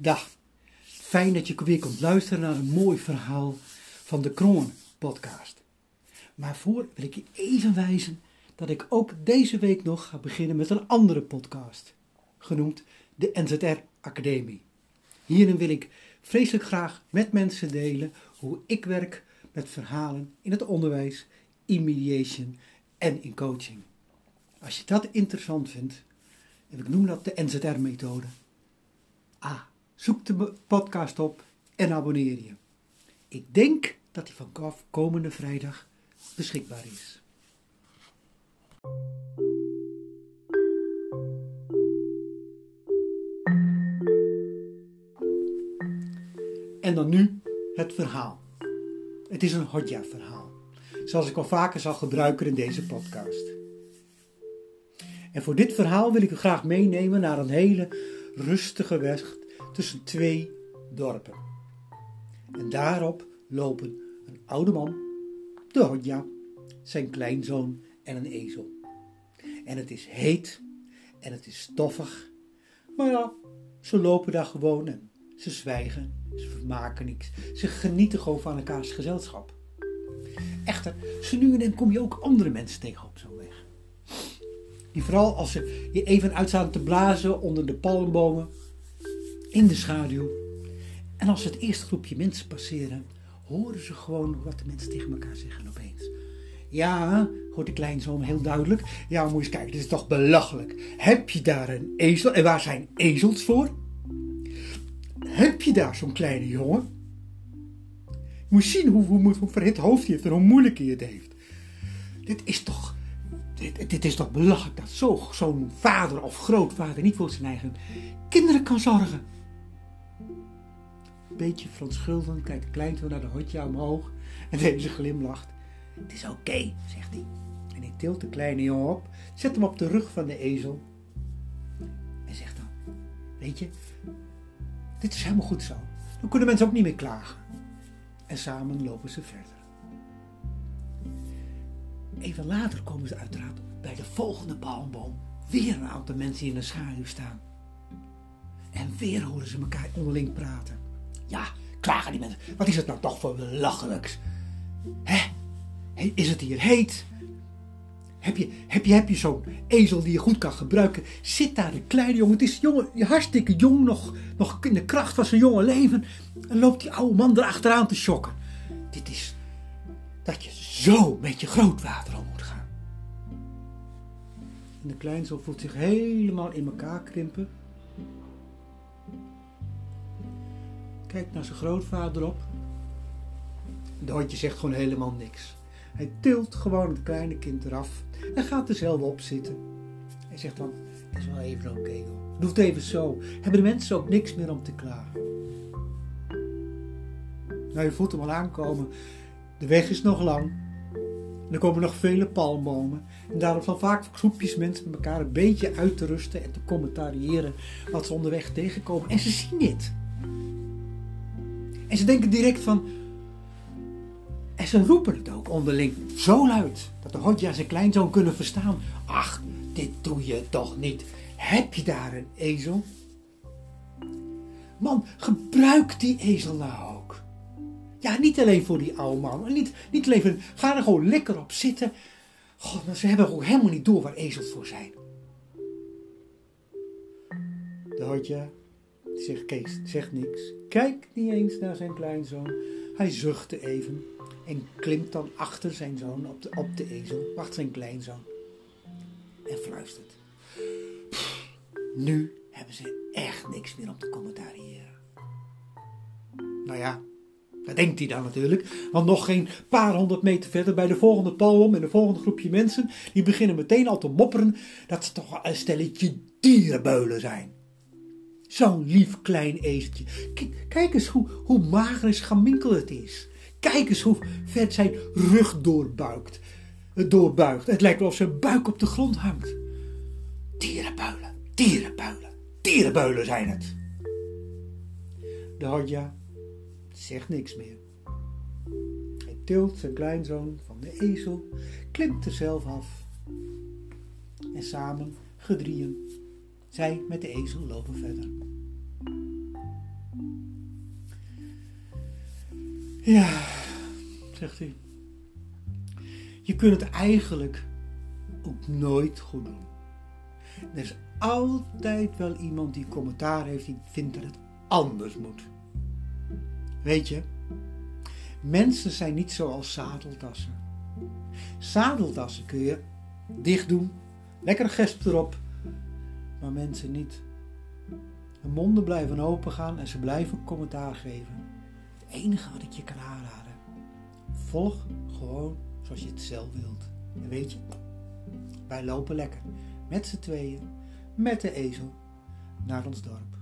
Dag, fijn dat je weer komt luisteren naar een mooi verhaal van de Kroon podcast. Maar voor wil ik je even wijzen dat ik ook deze week nog ga beginnen met een andere podcast, genoemd de NZR Academie. Hierin wil ik vreselijk graag met mensen delen hoe ik werk met verhalen in het onderwijs, in mediation en in coaching. Als je dat interessant vindt, en ik noem dat de NZR-methode. Ah, zoek de podcast op en abonneer je. Ik denk dat die van komende vrijdag beschikbaar is. En dan nu het verhaal. Het is een Hodja-verhaal, zoals ik al vaker zal gebruiken in deze podcast. En voor dit verhaal wil ik u graag meenemen naar een hele rustige weg tussen twee dorpen. En daarop lopen een oude man, de Hodja, zijn kleinzoon en een ezel. En het is heet en het is stoffig, maar ja, ze lopen daar gewoon en ze zwijgen, ze vermaken niks, ze genieten gewoon van elkaars gezelschap. Echter, zo nu en dan kom je ook andere mensen tegen op zo'n weg. Die vooral als ze je even uitstaan te blazen onder de palmbomen, in de schaduw. En als ze het eerste groepje mensen passeren, horen ze gewoon wat de mensen tegen elkaar zeggen opeens. Ja, hoort de kleinzoon heel duidelijk. Ja, moet je eens kijken, dit is toch belachelijk. Heb je daar een ezel? En waar zijn ezels voor? Heb je daar zo'n kleine jongen? Je moet zien hoe, hoe, hoe verhit hoofd hij heeft en hoe moeilijk hij het heeft. Dit is toch, dit, is toch belachelijk dat zo'n vader of grootvader niet voor zijn eigen kinderen kan zorgen. Beetje verontschuldigend kijkt de kleinzoon naar de hotja omhoog en deze glimlacht. Het is oké, zegt hij. En hij tilt de kleine jongen op, zet hem op de rug van de ezel en zegt dan: Weet je, dit is helemaal goed zo. Dan kunnen mensen ook niet meer klagen. En samen lopen ze verder. Even later komen ze uiteraard bij de volgende palmboom. Weer een aantal mensen in de schaduw staan. En weer horen ze elkaar onderling praten. Ja, klagen die mensen. Wat is het nou toch voor belachelijks? Hè? Is het hier heet? Heb je, heb je, heb je zo'n ezel die je goed kan gebruiken? Zit daar de kleine jongen? Het is jongen, hartstikke jong, nog, nog in de kracht van zijn jonge leven. En loopt die oude man erachteraan te schokken. Dit is dat je zo met je grootwater om moet gaan. En de kleinzoon voelt zich helemaal in elkaar krimpen. Kijkt naar zijn grootvader op. De hondje zegt gewoon helemaal niks. Hij tilt gewoon het kleine kind eraf en gaat er zelf op zitten. Hij zegt dan, het is wel even oké okay, hoor. Het hoeft even zo. Hebben de mensen ook niks meer om te klagen. Nou, je voelt hem al aankomen. De weg is nog lang. En er komen nog vele palmbomen. En daarom zijn vaak groepjes mensen met elkaar een beetje uit te rusten en te commentariëren wat ze onderweg tegenkomen. En ze zien dit. En ze denken direct van, en ze roepen het ook onderling zo luid dat de Hodja zijn kleinzoon kunnen verstaan. Ach, dit doe je toch niet. Heb je daar een ezel? Man, gebruik die ezel nou. Ja, niet alleen voor die oude man. Niet, niet alleen ga er gewoon lekker op zitten. God, ze hebben ook helemaal niet door waar ezels voor zijn. De Hodja zegt Kees, zegt niks. Kijk niet eens naar zijn kleinzoon. Hij zuchtte even en klimt dan achter zijn zoon op de, op de ezel, wacht zijn kleinzoon. En fluistert. Nu hebben ze echt niks meer om te commentariëren. Nou ja, dat denkt hij dan natuurlijk. Want nog geen paar honderd meter verder bij de volgende palm en de volgende groepje mensen, die beginnen meteen al te mopperen dat ze toch een stelletje dierenbeulen zijn. Zo'n lief klein ezeltje. Kijk, eens hoe, hoe mager en schaminkeld het is. Kijk eens hoe vet zijn rug doorbuikt. Het doorbuigt. Het lijkt wel of zijn buik op de grond hangt. Dierenbuilen, dierenbuilen, dierenbuilen zijn het. De Hodja zegt niks meer. Hij tilt zijn kleinzoon van de ezel, klimt er zelf af. En samen, gedrieën, zij met de ezel lopen verder. Ja, zegt hij. Je kunt het eigenlijk ook nooit goed doen. Er is altijd wel iemand die commentaar heeft die vindt dat het anders moet. Weet je, mensen zijn niet zoals zadeltassen. Zadeltassen kun je dicht doen, lekker gesp erop, maar mensen niet. Hun monden blijven open gaan en ze blijven commentaar geven. Het enige wat ik je kan aanraden, volg gewoon zoals je het zelf wilt. En weet je, wij lopen lekker met z'n tweeën, met de ezel, naar ons dorp.